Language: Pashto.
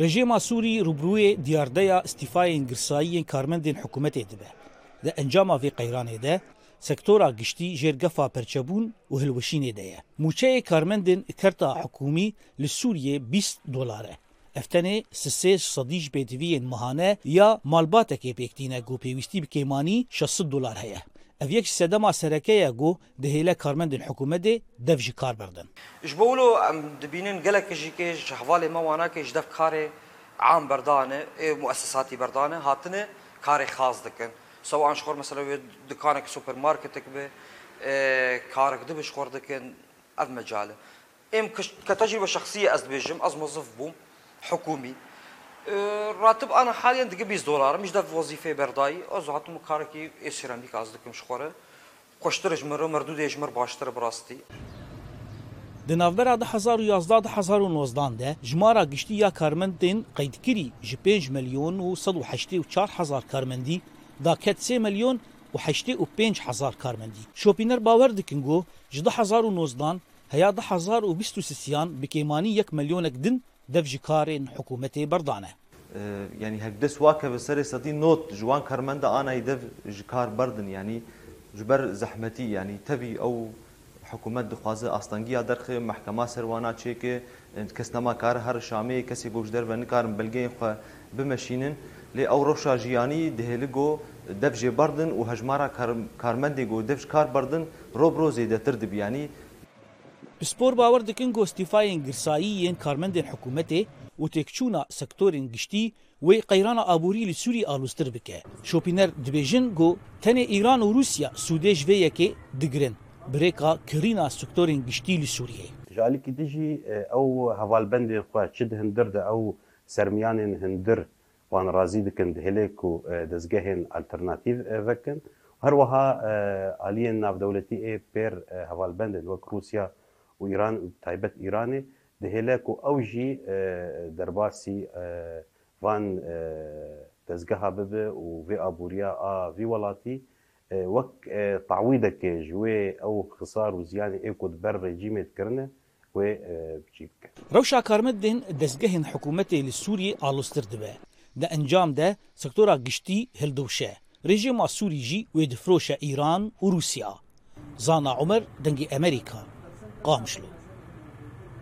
Rejima Sûrî rûbirûyê diyardeya stîfayên girsayiyên karmendên hikûmetê dibe. Di encama vê qeyranê de sektora giştî jêrgefa perçebûn û hilweşînê de ye. Mûçeyê karmendên kerta hikûmî li Sûriyê 20 dolar e. Eftenê si sê sedîj pêdiviyên mihane ya malbatekê pêktîne got pêwîstî bi kêmanî 600 dolar heye. اف یک سدما سرکه گو ده هیله کارمندین حکومت دی دف جی کار بردن اش بولو ام دبینن گلک جی که حواله ما وانا که دف کار عام بردانه مؤسساتی بردانه هاتنه کار خاص دکن سواء شخور مثلا دکانک سوپرمارکتک به کارک دبش خور دکن اف مجاله ام كتجربه شخصيه از بيجم از موظف بوم حكومي راتب آن حالیا دیگه 20 دلار میشه داد وظیفه بردایی از هات مکار کی اسیرم دیگه از دکم شخوره کشترش مر مردودش مر باشتر براستی د نوبر د 2011 2019 ده جمارا گشتي یا کارمندین قید کړي ج 5 مليون او 184 هزار کارمندي دا کټ 3 مليون او 85 هزار کارمندي شوپینر باور دکنګو ج 2019 هيا د 2023 بکیمانی 1 مليون دن دفج کارن حکومت بردانه یعنی هەکدەس واکە بە سەری سەدی نۆت جوان کارمەندە ئانای دەف ji کار بردن ینی جبەر زەحمەتی ینی تەوی ئەو حکوومەت دخوازە ئاستەنگیا دەرخێ محکەما سەروانە چێکێ کەس نەما کار هەر شامەیە کەسی بۆش دەرە نکارم بلگەی خو بمەشینن لێ ئەو ڕۆژا ژیانی دهێلگۆ دەبژێ بردن و هەژمارە کارمەندێک و دەفش کار بردن ڕۆ برۆ زێدەتر دەبیانی پسپۆر باوە دکن گۆستیفاین گرساییەن کارمەندێن حکوومەتێ و تێکچوونا سەکتۆرین گشتی وی قەیرانە ئابووری لە سووری ئالوستر بکە شۆپینەر دبێژن گۆ تەنێ ئیران و رووسیا سوودێژ vê yekê digrin birêka kirîna سکتۆرین گشتی لە سووریە ژالکی dijî ew hevalbendên xwe çi hindir de ew sermiyanên hindir wan razî dikin dihêlê ku e, dezgehên alternatîv e vekin her wiha e, aliyên navdewletî ê pêr hevalbendên wek Rusya وإيران تایبەت إيراني دهێلک و ئەو ژی دەرباسی وان دەستگەها ببێ و vê ئابووریا ئاوی وڵاتی وەک تاوی دەکێژ خسار و إيكود بر بەر ڕێجیمێت و وێ روشا بکە ڕەوشا کارمەدێن دەستگەهێن حکوومەتی لە سووری ئالوستر دبێ دە ئەنجام دە سکتۆرا گشتی هەلدوشە رێژێما سووریژی وێ دفرۆشە و زانا عمر دنجي امريكا قام شلو